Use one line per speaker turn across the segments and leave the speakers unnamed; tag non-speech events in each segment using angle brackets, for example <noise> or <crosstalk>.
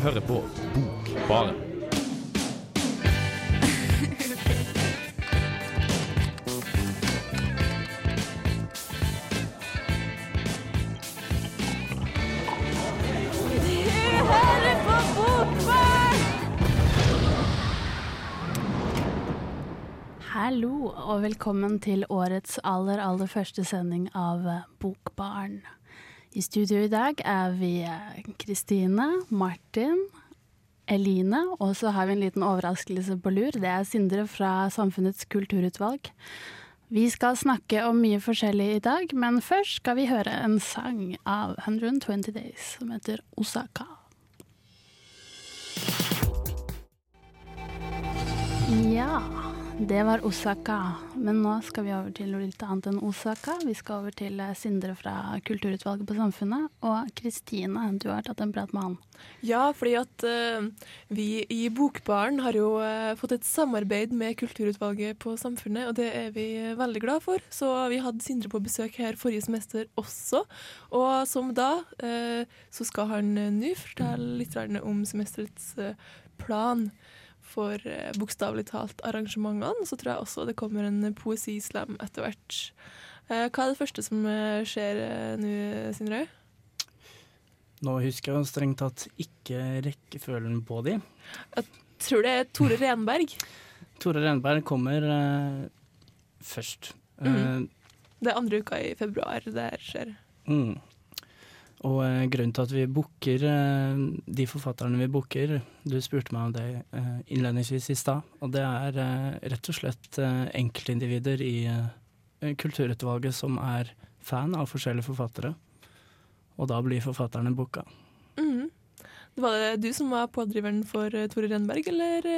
hører på Bokbaren.
Hallo, og velkommen til årets aller, aller første sending av Bokbarn. I studio i dag er vi eh, Kristine, Martin, Eline, og så har vi en liten overraskelse på lur. Det er Sindre fra Samfunnets kulturutvalg. Vi skal snakke om mye forskjellig i dag, men først skal vi høre en sang av 120 Days som heter Osaka. Ja, det var Osaka. Men nå skal vi over til noe litt annet enn Osaka. Vi skal over til eh, Sindre fra Kulturutvalget på Samfunnet. Og Kristine, du har tatt en prat med han.
Ja, fordi at uh, vi i Bokbaren har jo uh, fått et samarbeid med Kulturutvalget på Samfunnet, og det er vi veldig glad for. Så vi hadde Sindre på besøk her forrige semester også. Og som da, uh, så skal han nå fortelle litt om semesterets plan for eh, bokstavelig talt arrangementene. Så tror jeg også det kommer en poesislam etter hvert. Eh, hva er det første som eh, skjer nå, Sindre?
Nå husker jeg strengt tatt ikke rekkefølgen på de.
Jeg Tror det er Tore Renberg. <laughs>
Tore Renberg kommer uh, først.
Mhm. Det er andre uka i februar det her skjer.
Mm. Og eh, grunnen til at vi booker eh, de forfatterne vi booker Du spurte meg om det eh, innledningsvis i stad. Og det er rett og slett enkeltindivider i Kulturutvalget som er fan av forskjellige forfattere. Og da blir forfatterne booka.
Det Var det du som var pådriveren for Tore Renberg, eller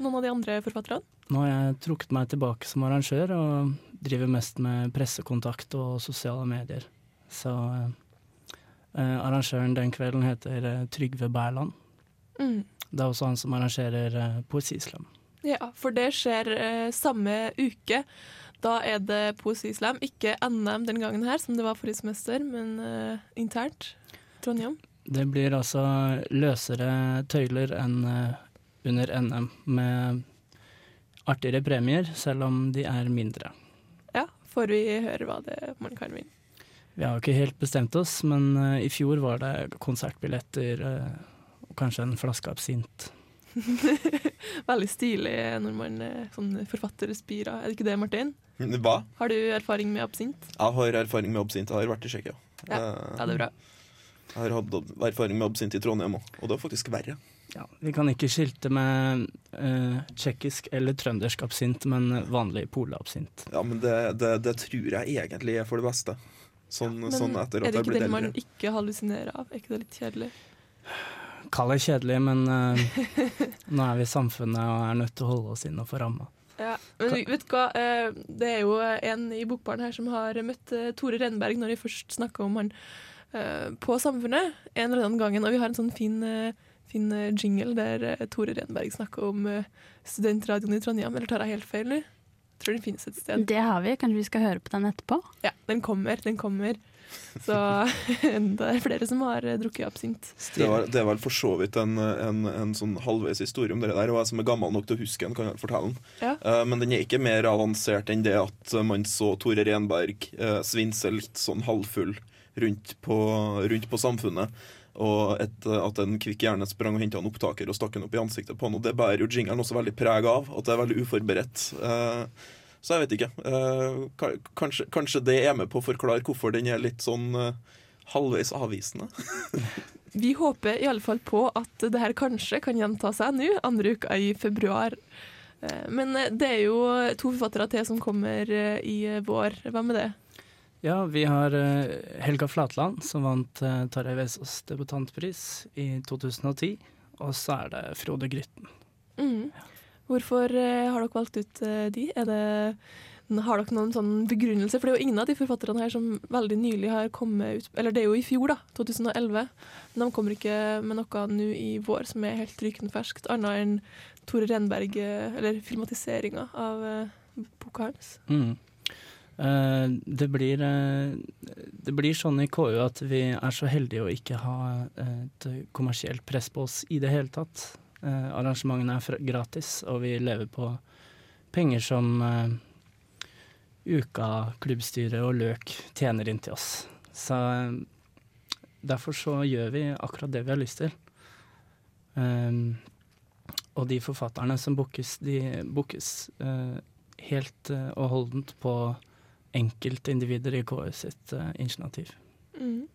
noen av de andre forfatterne?
Nå har jeg trukket meg tilbake som arrangør og driver mest med pressekontakt og sosiale medier. Så arrangøren den kvelden heter eh, Trygve Bærland.
Mm.
Det er også han som arrangerer eh, Poesislam.
Ja, for det skjer eh, samme uke. Da er det poesislam, ikke NM den gangen her, som det var forrige semester, men eh, internt. Trondheim.
Det blir altså løsere tøyler enn eh, under NM, med artigere premier, selv om de er mindre.
Ja, får vi høre hva det man kan vinne.
Vi har jo ikke helt bestemt oss, men eh, i fjor var det konsertbilletter eh, og kanskje en flaske absint. <laughs>
Veldig stilig når man sånn forfatter spirer. Er det ikke det, Martin?
Hva?
Har du erfaring med absint?
Jeg har erfaring med absint. Jeg har vært i Tsjekkia.
Ja,
Eh,
Ja, det er bra.
Jeg har hatt erfaring med absint i Trondheim òg, og det er faktisk verre.
Ja, vi kan ikke skilte med uh, tsjekkisk eller trøndersk absint, men vanlig polabsint.
Ja, men det, det, det tror jeg egentlig er for det beste. Sånn,
Men
sånn etter
er det ikke
det
den man
eldre.
ikke hallusinerer av? Er ikke det litt kjedelig?
Kall det kjedelig, men uh, nå er vi i samfunnet og er nødt til å holde oss innenfor ramma.
Ja, men vet du hva, eh, det er jo en i Bokbaren her som har møtt eh, Tore Renberg når vi først snakka om han eh, på Samfunnet en eller annen gang. og vi har en sånn fin, fin jingle der Tore Renberg snakker om studentradioen i Trondheim, eller tar jeg helt feil nå? Tror den finnes et sted.
Det har vi. Kanskje vi skal høre på den etterpå?
Ja, den kommer, den kommer. Så <laughs> det er flere som har eh, drukket absint.
Det, var, det er vel for så vidt en, en, en sånn halvveis historie om det der, og jeg som er gammel nok til å huske den, kan jeg fortelle den.
Ja.
Uh, men den er ikke mer avansert enn det at man så Tore Renberg uh, svinse litt sånn halvfull rundt på, rundt på samfunnet. Og et, at en kvikk hjerne sprang og henta en opptaker og stakk den opp i ansiktet på han. Og det bærer jo jingelen også veldig preg av, at det er veldig uforberedt. Eh, så jeg vet ikke. Eh, kanskje, kanskje det er med på å forklare hvorfor den er litt sånn eh, halvveis avvisende. <laughs>
Vi håper i alle fall på at det her kanskje kan gjenta seg nå, andre uka i februar. Eh, Men det er jo to forfattere til som kommer eh, i vår. Hva med det?
Ja, vi har eh, Helga Flatland, som vant uh, Tarjei Vesaas debutantpris i 2010. Og så er det Frode Grytten.
Mm. Hvorfor eh, har dere valgt ut eh, de? Det, har dere noen sånn begrunnelse? For det er jo ingen av de forfatterne her som veldig nylig har kommet ut Eller det er jo i fjor, da, 2011. Men de kommer ikke med noe nå i vår som er helt rykende ferskt, annet enn Tore Renberg, eh, eller filmatiseringa av eh, boka hans.
Mm. Eh, det, blir, eh, det blir sånn i KU at vi er så heldige å ikke ha et kommersielt press på oss i det hele tatt. Eh, arrangementene er gratis, og vi lever på penger som eh, Uka, klubbstyret og Løk tjener inn til oss. Så eh, derfor så gjør vi akkurat det vi har lyst til. Um, og de forfatterne som bookes, de bookes uh, helt uh, og holdent på enkeltindivider i KU sitt uh, initiativ.
Mm.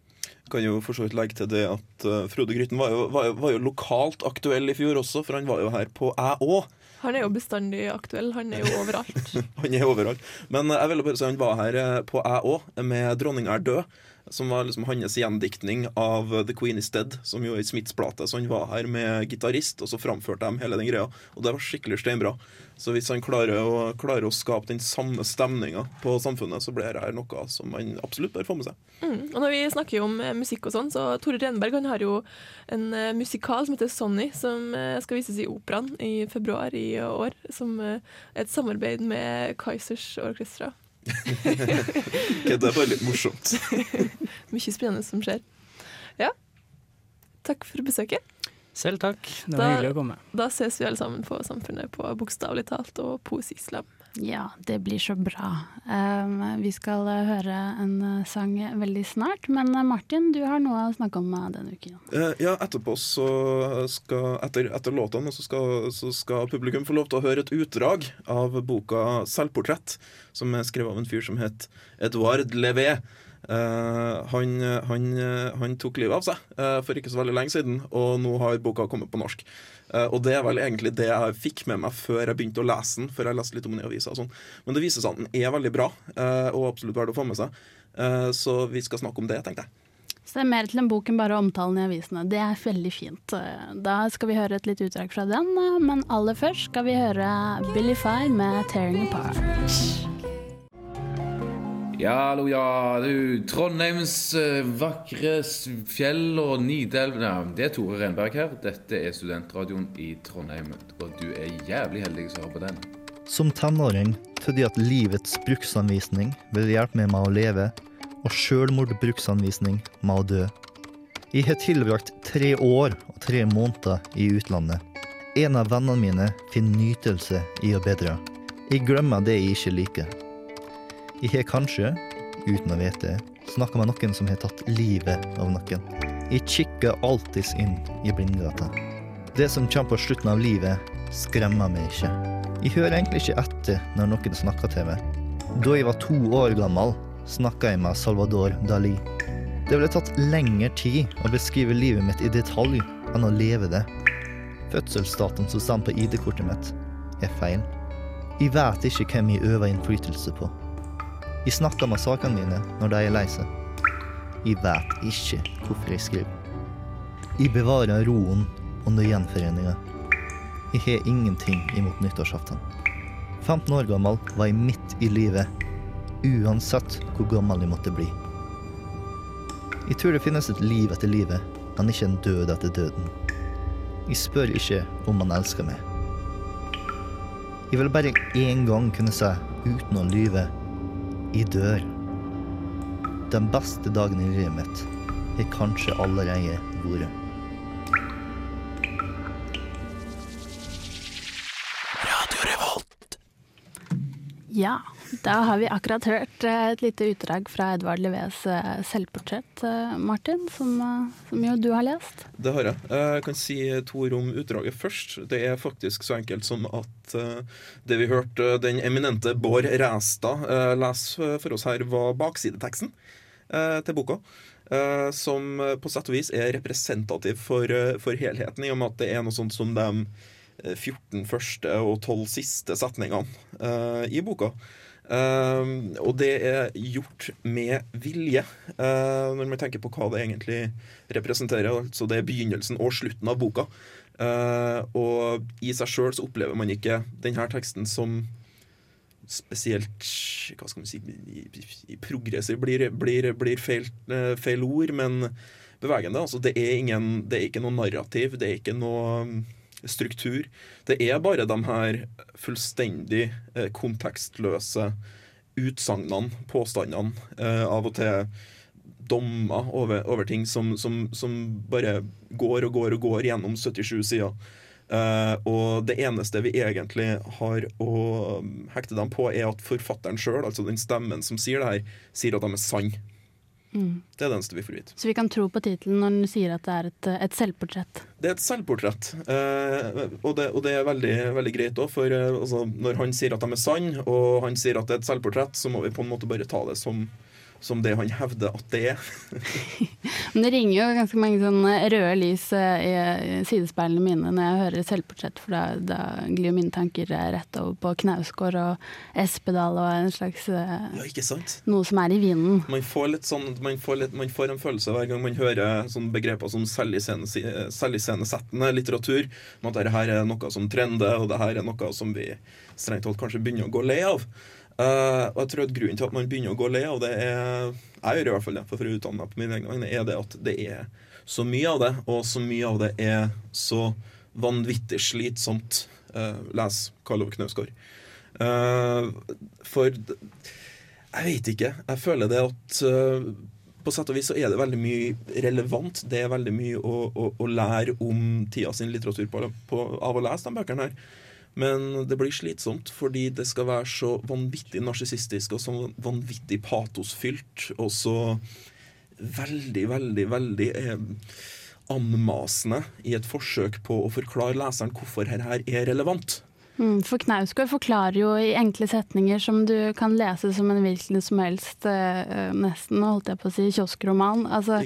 Kan jo for så vidt legge til det at uh, Frode Grytten var jo, var, var jo, lokalt aktuell i fjor også, for han var jo her på Æ òg.
Han er jo bestandig aktuell. Han er jo overalt. <laughs>
han er overalt. Men jeg vil bare si han var her på Æ òg, med 'Dronninga er død' som var liksom hans gjendiktning av The Queen Is Dead, som jo er i Smiths plate. Så han var her med gitarist, og så framførte de hele den greia. Og det var skikkelig steinbra. Så hvis han klarer å, klarer å skape den samme stemninga på samfunnet, så blir dette noe som man absolutt bør få med seg.
Mm. Og når vi snakker om eh, musikk og sånn, så Tore Renberg han har jo en uh, musikal som heter Sonny, som uh, skal vises i Operaen i februar i år. Som et samarbeid med Kaizers Orkestra. <laughs>
okay, det er bare litt morsomt. <laughs>
Mye spennende som skjer. Ja. Takk for besøket.
Selv takk. Det var da, hyggelig å komme.
Da ses vi alle sammen på Samfunnet på Bokstavelig talt og Poesislam.
Ja, det blir så bra. Vi skal høre en sang veldig snart, men eh, Martin, du har noe å snakke om eh, denne uken.
Ja, etterpå så skal Etter, etter låtene så skal, så skal, publikum få lov til å høre et utdrag av boka 'Selvportrett', som er skrevet av en fyr som het Edouard Levé. Uh, han, han, han, tok livet av seg uh, for ikke så veldig lenge siden, og nå har boka kommet på norsk. Uh, og det er vel egentlig det jeg fikk med meg før jeg begynte å lese den. Før jeg leste litt om den i avisa og sånn. Men det viser seg at den er veldig bra, og absolutt verdt å få med seg. så vi skal snakke om det, tenkte jeg.
Så det er mer til en bok enn bare omtalen i avisene. Det er veldig fint. Da skal vi høre et litt utdrag fra den, men aller først skal vi høre Billy Fye med 'Tearing Apart'.
Ja, hallo, ja. Du, Trondheims uh, vakre fjell og Nidelv ja, Det er Tore Renberg her. Dette er studentradioen i Trondheim. Og du er jævlig heldig som hører på den.
Som tenåring trodde jeg at livets bruksanvisning ville hjelpe meg med å leve, og sjølmordbruksanvisning med å dø. Jeg har tilbrakt tre år og tre måneder i utlandet. En av vennene mine finner nytelse i å bedre. Jeg glemmer det jeg ikke liker. Jeg har kanskje, uten å vite, snakka med noen som har tatt livet av noen. Jeg kikker alltids inn i blindgata. Det som kommer på slutten av livet, skremmer meg ikke. Jeg hører egentlig ikke etter når noen snakker til meg. Da jeg var to år gammel, snakka jeg med Salvador Dali. Det ville tatt lengre tid å beskrive livet mitt i detalj enn å leve det. Fødselsdatoen som står på ID-kortet mitt, er feil. Jeg vet ikke hvem jeg øver innflytelse på. Jeg snakker med sakene mine når de er lei seg. Jeg vet ikke hvorfor jeg skriver. Jeg bevarer roen under gjenforeninga. Jeg har ingenting imot nyttårsaften. 15 år gammel var jeg midt i livet, uansett hvor gammel jeg måtte bli. Jeg tror det finnes et liv etter livet, men ikke en død etter døden. Jeg spør ikke om han elsker meg. Jeg vil bare én gang kunne si, uten å lyve, jeg dør. Den beste dagen i livet mitt har kanskje allerede vært.
Ja, da har vi akkurat hørt eh, et lite utdrag fra Edvard Leves eh, selvportrett, eh, Martin, som, som, jo du har lest.
Det har jeg. Jeg kan si to ord om utdraget først. Det er faktisk så enkelt som at det vi hørte den eminente Bård Ræstad lese for oss her, var baksideteksten til boka. Som på sett og vis er representativ for, for helheten, i og med at det er noe sånt som de 14 eh, første og 12 siste setningene uh, i boka. Uh, og det er gjort med vilje, uh, når man tenker på hva det egentlig representerer. Altså det er begynnelsen og slutten av boka. og i seg sjøl så opplever man ikke denne teksten som spesielt Hva skal man si Progressiv blir, blir, blir feil, feil, ord, men bevegende. Altså det, er ingen, det er ikke noe narrativ. Det er ikke noe struktur. Det er bare de her fullstendig eh, kontekstløse utsagnene, påstandene, eh, av og til dommer over, over ting som, som, som bare går og går og går gjennom 77 sider. Eh, og det eneste vi egentlig har å hekte dem på, er at forfatteren sjøl, altså den stemmen som sier det her, sier at de er sann.
Mm.
Det er det eneste vi får vite.
Så vi kan tro på tittelen når den sier at det er et, et selvportrett.
Det er et selvportrett, eh, og, det, og, det, er veldig, veldig greit òg. For eh, altså, når han sier at de er sanne, og han sier at det er et selvportrett, så må vi på en måte bare ta det som, som det han hevder at det er. <laughs>
Men det ringer jo ganske mange sånne røde lys eh, i sidespeilene mine når jeg hører selvportrett, for da, da glir mine tanker rett over på Knausgård og Espedal og en slags eh,
Ja, ikke sant?
noe som er i vinden.
Man får, litt sånn, man får, litt, man får en følelse hver gang man hører sånne begreper som selviscene- selviscenesettende litteratur, om at dette er noe som trender, og dette er noe som vi strengt tatt kanskje begynner å gå lei av. Eh, og jeg tror at Grunnen til at man begynner å gå lei av det, er jeg gjør i hvert fall det, for å utdanne meg på mine egne vegne, er det at det er så mye av det, og så mye av det er så vanvittig slitsomt. Uh, les Karl Ove Knausgård. Uh, for jeg vet ikke. Jeg føler det at uh, på sett og vis så er det veldig mye relevant. Det er veldig mye å, å, å lære om tida sin litteratur på, på, av å lese de bøkene her. Men det blir slitsomt fordi det skal være så vanvittig narsissistisk og så vanvittig patosfylt og så veldig, veldig, veldig eh, anmasende i et forsøk på å forklare leseren hvorfor dette her er relevant.
Mm, for Knausgård forklarer jo i enkle setninger som du kan lese som en hvilken som helst, eh, nesten holdt jeg på å si, kioskroman. Altså,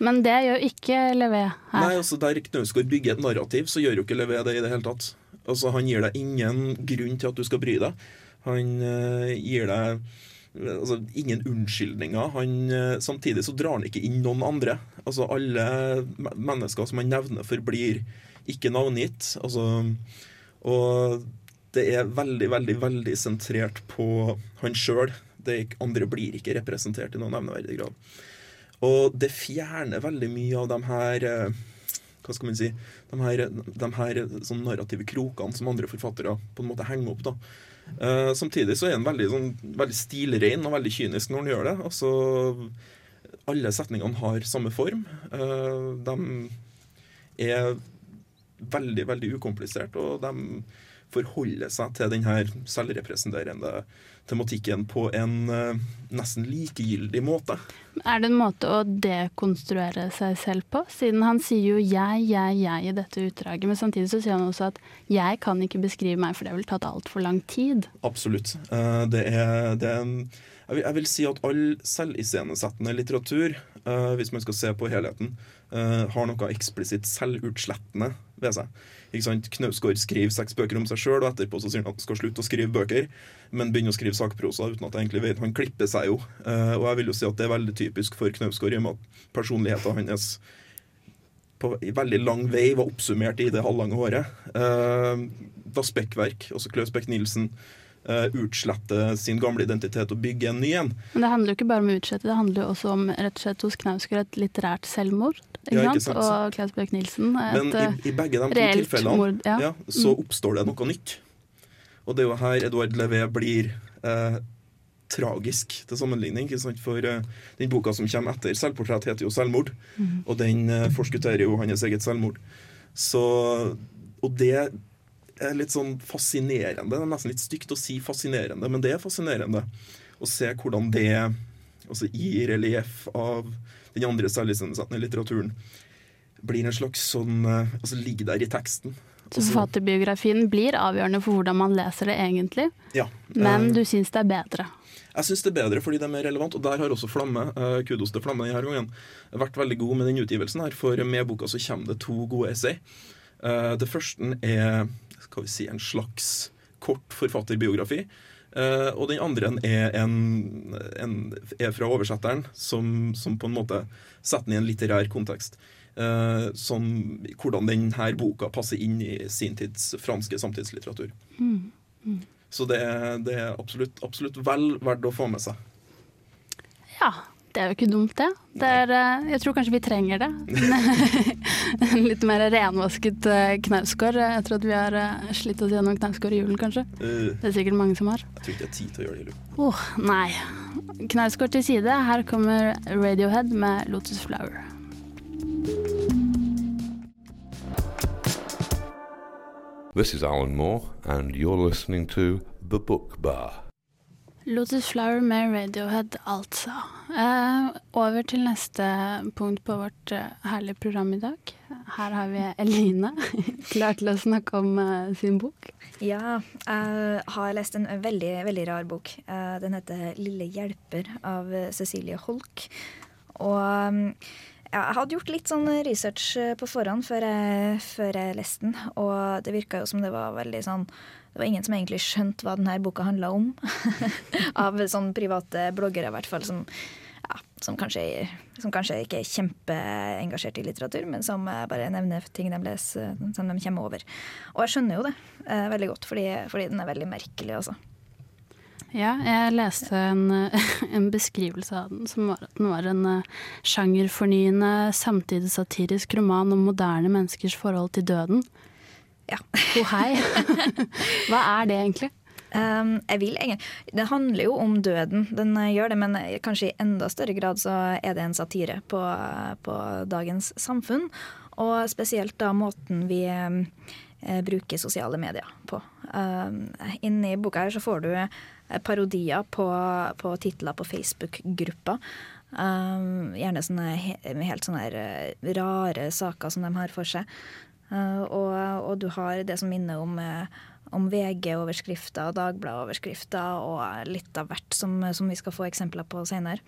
men det gjør ikke Levé her.
Nei, altså Der Knausgård bygger et narrativ, så gjør jo ikke Levé det i det hele tatt. Altså Han gir deg ingen grunn til at du skal bry deg. Han eh, gir deg altså, ingen unnskyldninger. Han, eh, samtidig så drar han ikke inn noen andre. Altså Alle mennesker som han nevner, forblir ikke navngitt. Altså, og det er veldig, veldig, veldig sentrert på han sjøl. Andre blir ikke representert i noen nevneverdig grad. Og det fjerner veldig mye av de her eh, hva skal man si, de her, de her sånn narrative krokene som andre forfattere på en måte henger opp. da. Eh, samtidig så er han veldig, sånn, veldig stilrein og veldig kynisk når han gjør det. Altså, alle setningene har samme form. Eh, de er veldig, veldig ukomplisert, og de forholder seg til denne selvrepresenterende tematikken på en eh, nesten likegyldig måte.
Er det en måte å dekonstruere seg selv på? Siden han sier jo 'jeg, jeg, jeg' i dette utdraget, men samtidig så sier han også at 'jeg kan ikke beskrive meg, for det ville tatt altfor lang tid'.
Absolutt. Eh, Det er, det er jeg vil, si at all selviscenesettende litteratur, eh, hvis man skal se på helheten, har noe eksplisitt selvutslettende ved seg. Ikke sant? Knausgård skriver seks bøker om seg sjøl, og etterpå så sier han at han skal slutte å skrive bøker, men begynner å skrive sakprosa uten at jeg egentlig vet Han klipper seg jo. Eh, og jeg vil jo si at det er veldig typisk for Knausgård, i og med at personligheten hans på veldig lang vei var oppsummert i det halvlange håret. Eh, da Spekkverk, også Klaus Beck-Nielsen, utslette sin gamle identitet og bygge en ny en.
Men det handler jo ikke bare om å utslette, det handler jo også om rett og slett hos Knausgård et litterært selvmord. Ikke,
Ja, ikke
sant? Og Klaus Bjørk
Nilsen
et Men
i, i begge de to tilfellene
mord. Ja.
ja, så
Mm.
oppstår det noe nytt. Og det er jo her Edvard Levé blir eh, tragisk til sammenligning. For uh, den boka som kommer etter 'Selvportrett', heter jo 'Selvmord'.
Mm.
Og den uh, forskutterer jo hans eget selvmord. Så Og det er litt sånn fascinerende. Det er nesten litt stygt å si fascinerende, men det er fascinerende å se hvordan det altså i relieff av den andre selviscenesettende litteraturen blir en slags sånn eh, Altså ligger der i teksten.
Så forfatterbiografien blir avgjørende for hvordan man leser det egentlig,
Ja.
men
eh,
du syns det er bedre.
Jeg syns det er bedre fordi det er mer relevant, og der har også Flamme, eh, kudos til Flamme denne gangen, vært veldig god med den utgivelsen her, for med boka så kommer det to gode essay. Det første er skal vi si, en slags kort forfatterbiografi. eh, og den andre er, en, en, er fra oversetteren, som, som på en måte setter den i en litterær kontekst. Eh, som, hvordan denne boka passer inn i sin tids franske samtidslitteratur.
Mm. Mm.
Så det det er absolutt, absolutt vel verdt å få med seg.
Ja. Det er jo ikke dumt, det. det er, eh, jeg tror kanskje vi trenger det. <laughs> en litt mer renvasket eh, knausgård etter at vi har eh, slitt oss gjennom knausgård i julen, kanskje. Det er sikkert mange som har.
jeg tror ikke det er tid til å gjøre det. Lu.
Åh, nei. Knausgård til side. Her kommer Radiohead med Lotus Flower.
This is Alan Moore, and you're listening to The Book Bar.
Lotus Flower med Radiohead, altså. Eh, over til neste punkt på vårt eh, herlige program i dag. Her har vi Eline, <laughs> klar til å snakke om eh, sin bok.
Ja, jeg har lest en veldig, veldig rar bok. Eh, Den heter 'Lille hjelper' av Cecilie Holk. Og um, ja, jeg hadde gjort litt sånn research eh, på forhånd før jeg, før jeg leste den, og det virka jo som det var veldig sånn det var ingen som egentlig skjønte hva denne boka handla om. <laughs> Av sånne private bloggere, i hvert fall, som, ja, som, kanskje, som kanskje ikke er kjempeengasjert i litteratur, men som eh, bare nevner ting de leser som de kommer over. Og jeg skjønner jo det eh, veldig godt, fordi, fordi den er veldig merkelig, altså.
Ja, jeg leste en, <laughs> en beskrivelse av den som var at den var en eh, sjangerfornyende, samtidig satirisk roman om moderne menneskers forhold til døden.
Ja.
Oh, hei. <laughs> Hva er det egentlig?
Um, jeg vil egentlig Det handler jo om døden, den eh, gjør det, men kanskje i enda større grad så er det en satire på, på dagens samfunn. Og spesielt da måten vi eh, bruker sosiale medier på. Um, inni boka her så får du eh, parodier på, på titler på Facebook-grupper. Um, gjerne sånne helt sånne eh, rare saker som de har for seg. Uh, og, og du har det som minner om, eh, om VG-overskrifter, Dagbladet-overskrifter og litt av hvert som, som vi skal få eksempler på senere.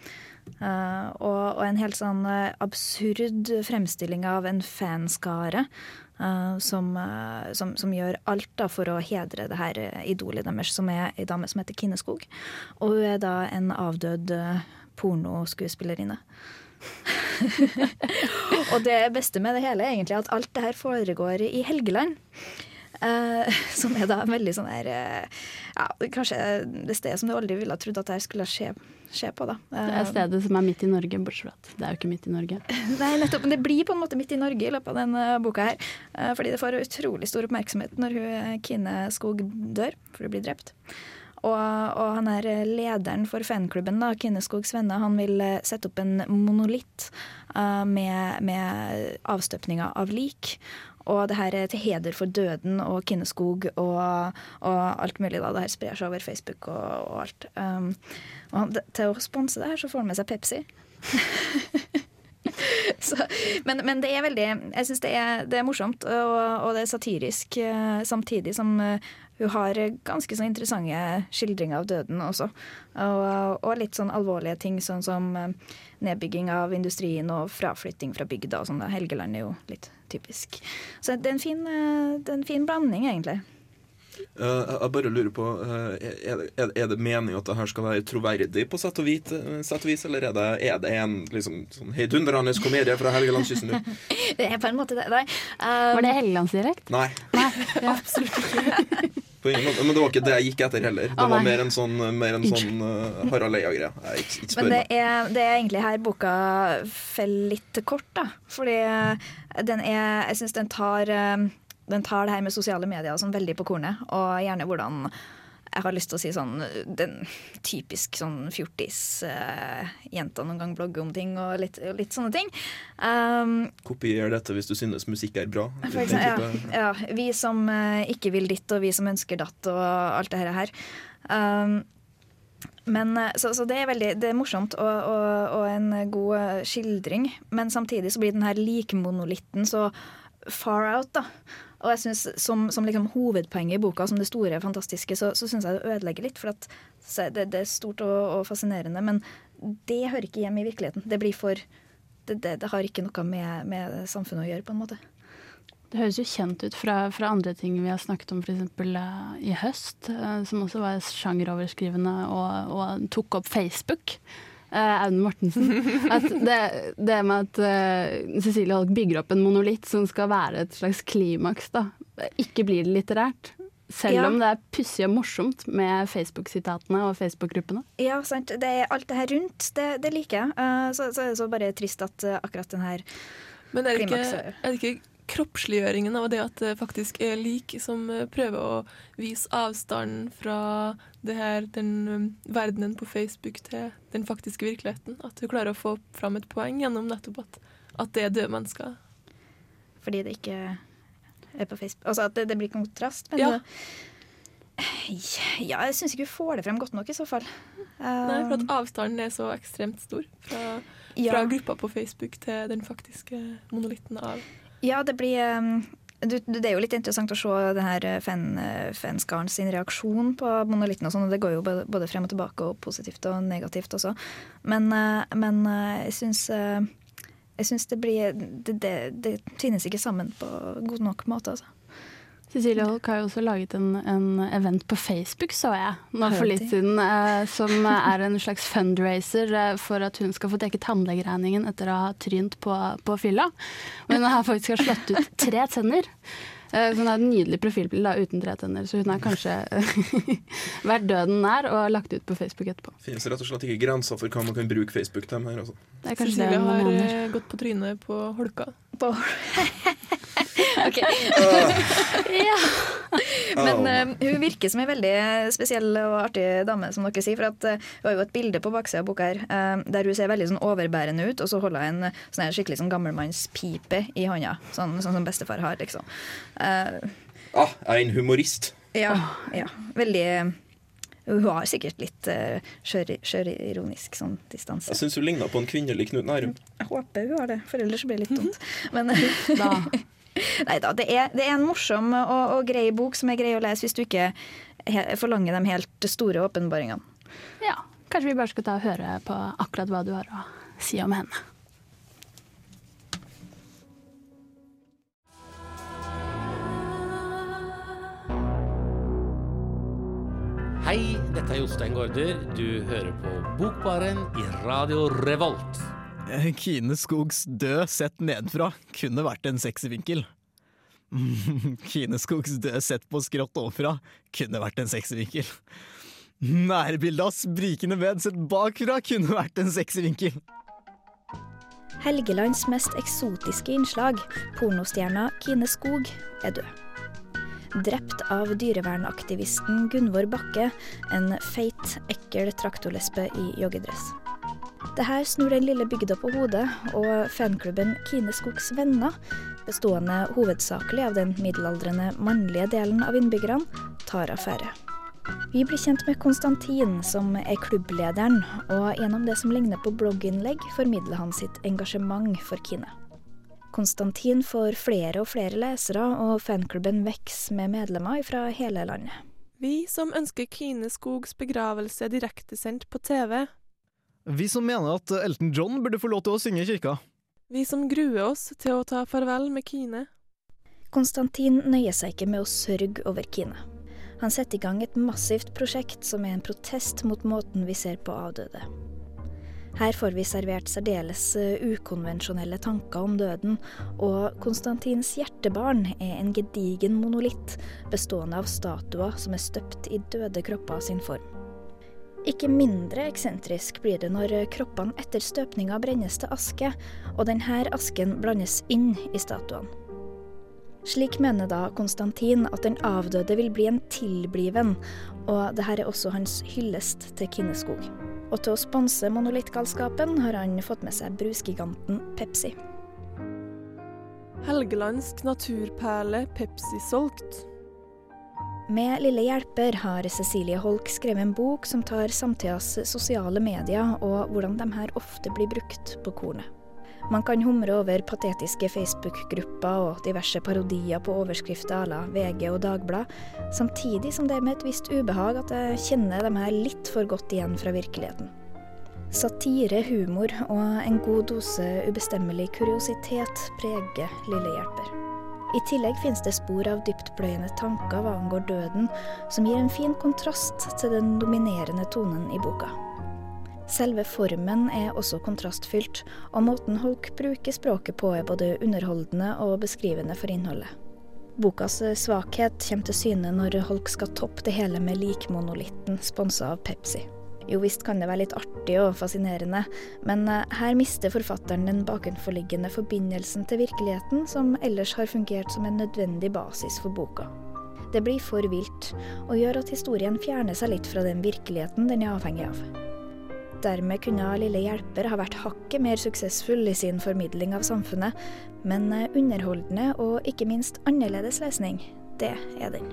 Uh, og, og en helt sånn eh, absurd fremstilling av en fanskare uh, som, uh, som, som gjør alt da for å hedre det her idolet deres, som er ei dame som heter Kinneskog. Og hun er da en avdød pornoskuespillerinne. <laughs> og det beste med det hele er egentlig at alt det her foregår i Helgeland. Eh, som er da veldig sånn her eh, ja, Kanskje det stedet som du aldri ville ha trodd at det her skulle skje, skje på. da.
Det er stedet som er midt i Norge, bortsett fra at det er jo ikke midt i Norge. <laughs>
Nei, nettopp. Men det blir på en måte midt i Norge i løpet av denne boka her. Eh, fordi det får utrolig stor oppmerksomhet når hun, Kine Skog dør, for hun blir drept. Og, og han er lederen for fanklubben, da, Kinneskogs venner, han vil eh, sette opp en monolitt uh, med, med avstøpninger av lik. Og det her er til heder for døden og Kinneskog og, og alt mulig. da, Det her sprer seg over Facebook og, og alt. Um, og han, til å sponse det her, så får han med seg Pepsi. <laughs> Så, men, men det er veldig Jeg syns det, det, er morsomt, og, og, det er satirisk, eh, samtidig som eh, hun har ganske så interessante skildringer av døden også. Og, og, litt sånn alvorlige ting, sånn som eh, nedbygging av industrien og fraflytting fra bygda og sånn. da. Helgeland er jo litt typisk. Så det er en fin, det er en fin blanding, egentlig.
Uh, jeg bare lurer på uh, er, det, er det meningen at det her skal være troverdig på sett og, vit, sett og vis, eller er det, er det en liksom, sånn heidundrende komedie fra Helgelandskysten? <laughs>
det er på en måte det. Nei.
Um, var det helgelandsdialekt?
Nei.
nei ja.
Absolutt ikke.
Men det var ikke det jeg gikk etter heller. Det var mer en sånn, mer en sånn uh, Harald Eia-greie.
Men det er, det er, egentlig her boka faller litt kort, da. Fordi den er Jeg syns den tar den tar det her med sosiale medier som veldig på kornet, og gjerne hvordan jeg har lyst til å si sånn den typisk sånn fjortisjenta uh, noen gang blogger om ting og litt, og litt sånne ting. Um,
Kopier dette hvis du synes musikk er bra. <laughs>
Eksempel, ja, ja, Vi som uh, ikke vil ditt, og vi som ønsker datt, og alt det her. Um, men, så, så, det er veldig det er morsomt og, og, og, en god skildring. Men samtidig så blir den her likmonolitten så far out, da. Og jeg synes, Som, som liksom hovedpoenget i boka, som det store, fantastiske, så, så syns jeg det ødelegger litt. For at, det, det, er stort og, og, fascinerende, men det hører ikke hjemme i virkeligheten. Det blir for Det, det, det har ikke noe med, med, samfunnet å gjøre, på en måte.
Det høres jo kjent ut fra, fra andre ting vi har snakket om, f.eks. Uh, i høst, uh, som også var sjangeroverskrivende og, og tok opp Facebook. Uh, Audun Mortensen. <laughs> At det, det, med at uh, Cecilie Holk bygger opp en monolitt som skal være et slags klimaks, da. Ikke blir det litterært. Selv
Ja.
om det er pussig og morsomt med Facebook-sitatene og Facebook-gruppene.
Ja, sant. Det er alt det her rundt, det, det liker jeg. Eh, så, så er det så bare trist at eh, akkurat den her
Men er det, ikke, er det ikke kroppsliggjøringen av det at det faktisk er lik, som eh, prøver å vise avstanden fra det her, den um, verdenen på Facebook til den faktiske virkeligheten? At du klarer å få fram et poeng gjennom nettopp at, at det er døde mennesker?
fordi det ikke er på Facebook. Altså at det, det blir kontrast. Men
Ja.
ja, jeg syns ikke hun får det frem godt nok, i så fall.
Nei, for at avstanden er så ekstremt stor fra,
ja.
fra gruppa på Facebook til den faktiske monolitten av
Ja, det blir um, det er jo litt interessant å se den her eh, fan, eh, fanskaren sin reaksjon på monolitten. og sånn, og Det går jo både, frem og tilbake, og positivt og negativt også. Men, eh, men jeg syns det blir det, det, det tvinnes ikke sammen på god nok måte, altså.
Cecilie Holk har jo også laget en, en event på Facebook, så jeg, nå for litt siden, eh, som er en slags fundraiser eh, for at hun skal få dekket tannlegeregningen etter å ha trynt på, på fylla. Men hun har faktisk slått ut tre tenner. Eh, så Hun har et nydelig profilbilde uten tre tenner, så hun har kanskje <laughs> vært døden nær og lagt ut på Facebook etterpå.
Finnes rett og slett ikke grenser for hva man kan bruke Facebook til. Her, altså.
Det
Cecilie har eh, gått på trynet på holka.
På <laughs> Ok.
Ja.
Men uh, hun virker som en veldig spesiell og artig dame, som dere sier. For at, uh, hun har jo et bilde på baksida av boka her uh, der hun ser veldig sånn overbærende ut, og så holder hun en sånn her skikkelig sånn gammelmannspipe i hånda. Sånn, sånn som bestefar har, liksom. Eh,
Ah, er en humorist.
ja, ja. Veldig Hun har sikkert litt uh, sånn distanse.
Jeg syns hun ligner på en kvinnelig Knut Nærum.
Jeg håper hun har det, for ellers blir det litt dumt. <laughs> Men
Da. <laughs>
Nei da, det er, det er en morsom og, og grei bok som er grei å lese hvis du ikke he forlanger de helt store åpenbaringene.
ja. Kanskje vi bare skal ta og høre på akkurat hva du har å si om henne.
Hei, dette er Jostein Gaarder. Du hører på Bokbaren i Radio Revolt.
Eh, Kine Skogs død sett nedenfra kunne vært en sekservinkel. <laughs> Kine Skogs død sett på skrått ovenfra kunne vært en sekservinkel. Nærbildet av sprikende ved sett bakfra kunne vært en sekservinkel.
Helgelands mest eksotiske innslag, pornostjerna Kine Skog, er død. Drept av dyrevernaktivisten Gunvor Bakke, en feit, ekkel traktorlesbe i joggedress. Det her snur den lille bygda på hodet, og fanklubben Kine Skogs Venner, bestående hovedsakelig av den middelaldrende mannlige delen av innbyggerne, tar affære. Vi blir kjent med Konstantin, som er klubblederen, og gjennom det som ligner på blogginnlegg, formidler han sitt engasjement for Kine. Konstantin får flere og flere lesere, og fanklubben vokser med medlemmer fra hele landet.
Vi som ønsker Kine Skogs begravelse direktesendt på TV.
Vi som mener at Elton John burde få lov til å synge i kirka.
Vi som gruer oss til å ta farvel med Kine.
Konstantin nøyer seg ikke med å sørge over Kine. Han setter i gang et massivt prosjekt som er en protest mot måten vi ser på avdøde. Her får vi servert særdeles eh, ukonvensjonelle tanker om døden, og Konstantins hjertebarn er en gedigen monolitt bestående av statuer som er støpt i døde kropper sin form. Ikke mindre eksentrisk blir det når kroppene etter støpninga brennes til aske, og denne asken blandes inn i statuene. Slik mener da Konstantin at den avdøde vil bli en tilbliven, og dette er også hans hyllest til Kinneskog. Og til å sponse monolittgalskapen har han fått med seg brusgiganten Pepsi.
Helgelandsk naturperle Pepsi solgt.
Med Lille hjelper har Cecilie Holk skrevet en bok som tar samtidas sosiale medier og hvordan de her ofte blir brukt på kornet. Man kan humre over patetiske Facebook-grupper og diverse parodier på overskrifter à la VG og Dagblad, samtidig som det er med et visst ubehag at jeg kjenner dem her litt for godt igjen fra virkeligheten. Satire, humor og en god dose ubestemmelig kuriositet preger Lille hjelper. I tillegg finnes det spor av dyptpløyende tanker hva angår døden, som gir en fin kontrast til den dominerende tonen i boka. Selve formen er også kontrastfylt, og måten Holk bruker språket på er både underholdende og beskrivende for innholdet. Bokas svakhet kommer til syne når Holk skal toppe det hele med likmonolitten sponsa av Pepsi. Jo visst kan det være litt artig og fascinerende, men eh, her mister forfatteren den bakenforliggende forbindelsen til virkeligheten, som ellers har fungert som en nødvendig basis for boka. Det blir for vilt, og gjør at historien fjerner seg litt fra den virkeligheten den er avhengig av. Dermed kunne Lille hjelper ha vært hakket mer suksessfull i sin formidling av samfunnet, men eh, underholdende og ikke minst annerledes lesning, det er den.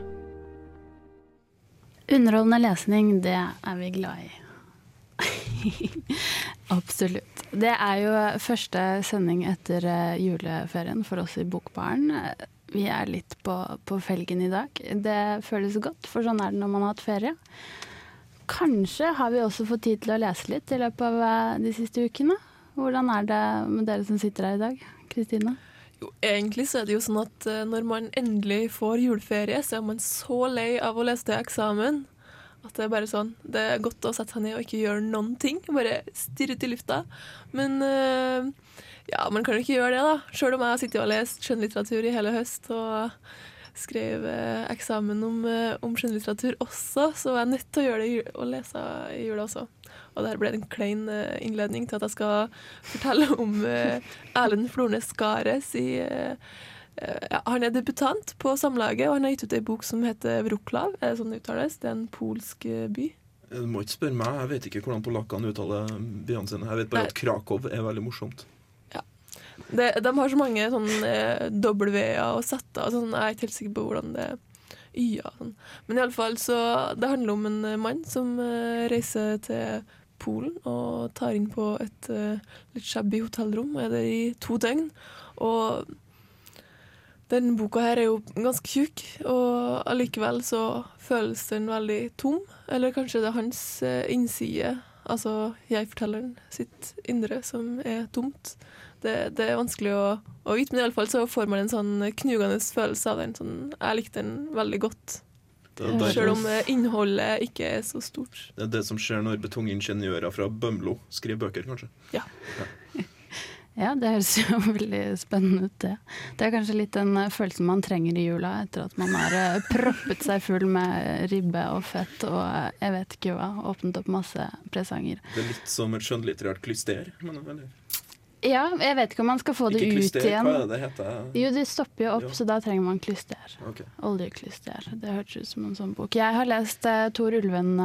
Underholdende lesning, det er vi glad i. <laughs> Absolutt. Det er jo første sending etter eh, juleferien for oss i Bokbaren. Vi er litt på, på, felgen i dag. Det føles godt, for sånn er det når man har hatt ferie. Kanskje har vi også fått tid til å lese litt i løpet av eh, de siste ukene. Hvordan er det med dere som sitter her i dag? Kristine?
Jo, egentlig så er det jo sånn at eh, når man endelig får juleferie, så er man så lei av å lese til eksamen at det er bare sånn Det er godt å sette seg ned og ikke gjøre noen ting. Bare stirre ut i lufta. Men uh, ja, man kan jo ikke gjøre det, da. Sjøl om jeg har sittet og lest skjønnlitteratur i hele høst og skrev uh, eksamen om, uh, om, skjønnlitteratur også, så var jeg nødt til å gjøre det og lese i jula også. Og det her ble en klein innledning til at jeg skal fortelle om Erlend Flornes Skares i Eh, ja, han er debutant på Samlaget, og han har gitt ut ei bok som heter Wroclaw. Er det sånn det uttales? Det er en polsk eh, by.
Du må ikke spørre meg, jeg vet ikke hvordan polakkene uttaler byene sine. Jeg vet bare Nei. at Krakow er veldig morsomt.
Ja. Det, de har så mange sånne eh, W-er og Z-er, sånn, jeg er ikke helt sikker på hvordan det er. Y-er. Sånn. Men iallfall så Det handler om en mann som uh, reiser til Polen og tar inn på et uh, litt shabby hotellrom er der i to døgn. Og den boka her er jo ganske tjukk, og allikevel så føles den veldig tom. Eller kanskje det er hans eh, innside, altså jeg-fortelleren sitt indre, som er tomt. Det, det er vanskelig å, å vite, men iallfall så får man en sånn knugende følelse av den. Sånn, jeg likte den veldig godt. Selv om eh, innholdet ikke er så stort.
Det er det som skjer når betongingeniører fra Bømlo skriver bøker, kanskje?
Ja.
ja. Ja, det høres jo <laughs> veldig spennende ut, det. Det er kanskje litt den eh, følelsen man trenger i jula etter at man har eh, <laughs> proppet seg full med ribbe og fett og eh, jeg vet ikke hva. Åpnet opp masse presanger.
Det er litt som et skjønnlitterært klyster?
Ja, jeg vet ikke om man skal få det
ikke
ut
klyster,
igjen.
Hva er det det heter?
Jo, det stopper jo opp,
jo.
så da trenger man klyster.
Okay.
Oljeklyster. Det hørtes ut som en sånn bok. Jeg har lest Tor Ulven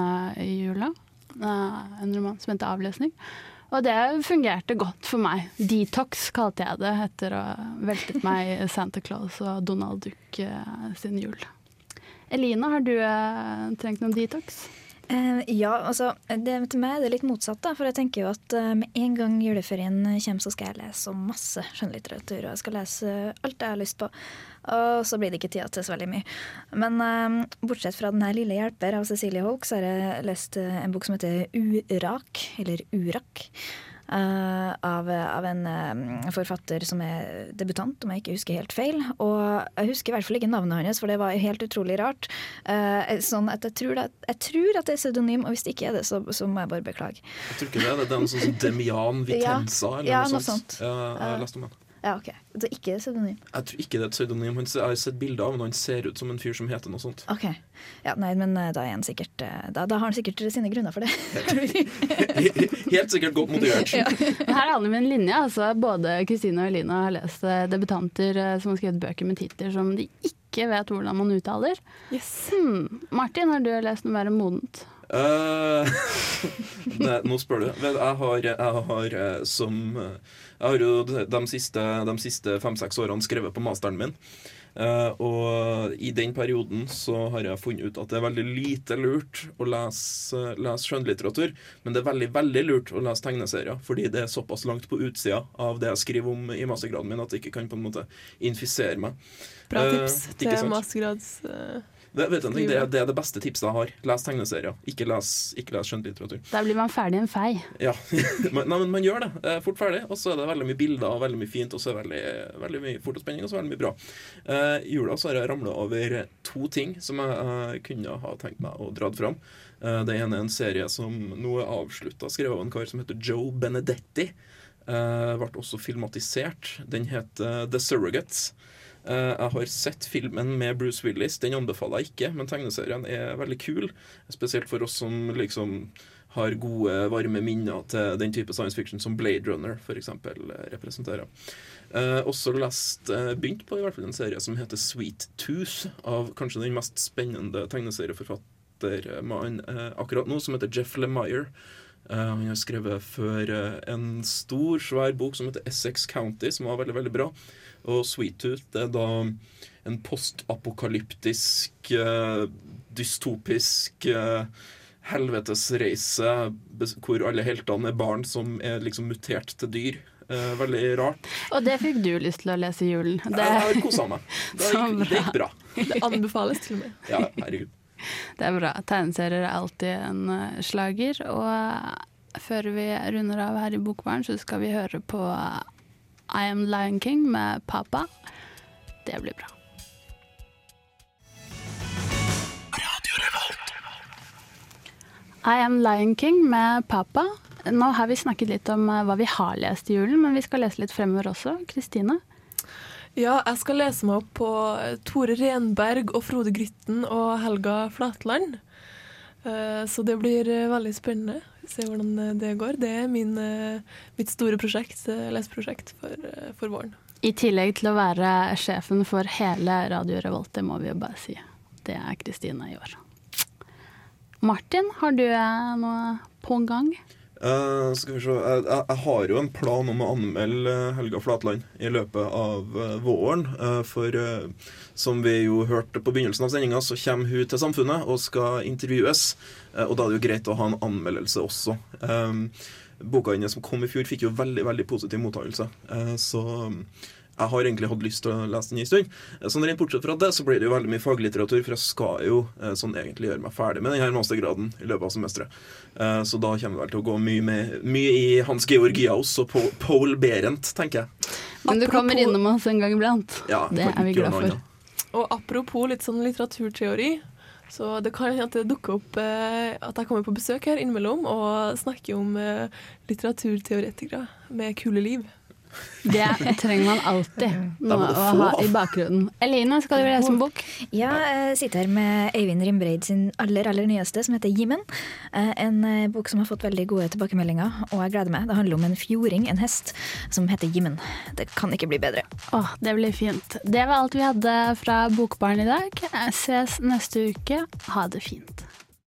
i jula. En roman som heter 'Avlesning'. Og det fungerte godt for meg. Detox kalte jeg det etter å ha veltet meg Santa Claus og Donald Duck eh, sin jul. Elina, har du eh, trengt noen detox?
Eh, ja, altså det, til meg er det litt motsatt. da, For jeg tenker jo at med en gang juleferien kommer, så skal jeg lese masse skjønnlitteratur. Og jeg skal lese alt jeg har lyst på. Og så blir det ikke tid til så veldig mye. Men eh, bortsett fra den her lille hjelper av Cecilie Holk, så har jeg lest eh, en bok som heter Urak, eller Urak. Uh, av, av, en uh, forfatter som er debutant, om jeg ikke husker helt feil. Og jeg husker i hvert fall ikke navnet hans, for det var helt utrolig rart. Uh, sånn at jeg tror, det, jeg tror, at det er pseudonym, og hvis det ikke er det, så, så, må jeg bare beklage.
Jeg tror ikke det. Det er noe sånn som Demian <laughs> Vitenza
ja, eller ja, noe, sånt.
sånt. Ja, jeg har lest om den.
Ja, ok. Så er ikke pseudonym?
Jeg tror ikke det er et pseudonym. Jeg har sett bilder av ham, og han ser ut som en fyr som heter noe sånt.
Ok. Ja, nei, men eh, da, sikkert, eh, da, da, har han sikkert sine grunner for det.
Helt <laughs> sikkert godt motivert. <laughs> ja.
Her handler vi en linje. Altså, både Kristine og Elina har lest eh, debutanter som har skrevet bøker med titler som de ikke vet hvordan man uttaler.
Yes.
Hmm. Martin, har du lest noe mer modent? <laughs>
Uh, det, nå spør du. Jeg har, jeg har som Jeg har jo de siste, siste fem-seks årene skrevet på masteren min. Uh, og i den perioden så har jeg funnet ut at det er veldig lite lurt å lese, lese skjønnlitteratur. Men det er veldig veldig lurt å lese tegneserier, fordi det er såpass langt på utsida av det jeg skriver om i mastergraden min, at det ikke kan på en måte infisere meg.
Bra tips uh, til mastergrads... Uh
det, vet du, det, det, er det beste tipset jeg har. Les tegneserier. Ikke les, ikke les skjønnlitteratur.
Da blir man ferdig en fei.
Ja. <laughs> men, nei, men man gjør det. Eh, fort ferdig. Og så er det veldig mye bilder og veldig mye fint, og så er det veldig, veldig mye fort og spenning, og så veldig mye bra. Uh, I jula så har jeg ramla over to ting som jeg uh, kunne ha tenkt meg å dra fram. Uh, det ene er en serie som nå er avslutta, skrevet av en kar som heter Joe Benedetti. Uh, ble også filmatisert. Den heter The Surrogates. Eh, jeg har sett filmen med Bruce Willis. Den anbefaler jeg ikke, men tegneserien er veldig kul. Spesielt for oss som liksom har gode, varme minner til den type science fiction som Blade Runner f.eks. representerer. Eh, også lest, eh, begynt på i hvert fall en serie som heter Sweet Tooth, av kanskje den mest spennende tegneserieforfattermannen eh, akkurat nå, som heter Jeff Lemire. Uh, han har skrevet før uh, en stor, svær bok som heter Essex County, som var veldig, veldig bra. Og Sweet Tooth det er da en postapokalyptisk, eh, dystopisk eh, helvetesreise hvor alle heltene er barn som er liksom mutert til dyr. Eh, veldig rart.
Og det fikk du lyst til å lese i julen. Det,
Jeg har kosa meg. Det gikk, det gikk bra.
Det anbefales til og med.
Ja, herregud.
det er bra. Tegneserier er alltid en eh, slager. Og før vi runder av her i Bokbaren, så skal vi høre på I Am Lion King med Papa. Det blir bra. I Am Lion King med Papa. Nå har vi snakket litt om eh, hva vi har lest i julen, men vi skal lese litt fremover også. Kristine?
Ja, jeg skal lese meg opp på eh, Tore Renberg og Frode Grytten og Helga Flatland. Eh, Så det blir veldig spennende. Se hvordan eh, det går. Det er min, eh, mitt store prosjekt, eh, leseprosjekt for, for våren.
I tillegg til å være sjefen for hele Radio Revolt, det må vi jo bare si. Det er Kristine i år. Martin, har du noe på gang?
Eh, skal vi se jeg, jeg, har jo en plan om å anmelde eh, Helga Flatland i løpet av uh, våren. Uh, for som vi jo hørte på begynnelsen av sendinga, så kommer hun til Samfunnet og skal intervjues. og da er det jo greit å ha en anmeldelse også. Boka hennes som kom i fjor, fikk jo veldig veldig positiv mottakelse. Så jeg har egentlig hatt lyst til å lese den en stund. Eh, Sånn rent Bortsett fra det så blir det jo veldig mye faglitteratur, for jeg skal jo eh, sånn egentlig gjøre meg ferdig med denne mastergraden i løpet av semesteret. Eh, Så da kommer det vel til å gå mye, med, mye i Hans Georg Giaus og Pole Paul Behrendt, tenker jeg.
Men du kommer innom oss en gang iblant.
Ja,
Det er vi glad for.
annet.
Og apropos litt sånn litteraturteori, så det kan hende at det dukker opp eh, at jeg kommer på besøk her innimellom og snakker om eh, litteraturteoretikere med kule liv.
Det trenger man alltid noe å ha i bakgrunnen. Eline, skal du lese en bok?
Ja, jeg sitter her med Øyvind Rimbreid sin aller aller nyeste, som heter Jimmen. Eh, En eh, bok som har fått veldig gode tilbakemeldinger, og jeg gleder meg. Det handler om en fjording, en hest, som heter Jimmen. Det kan ikke bli bedre.
Åh, det blir fint. Det var alt vi hadde fra Bokbarn i dag. Ses neste uke. Ha det fint.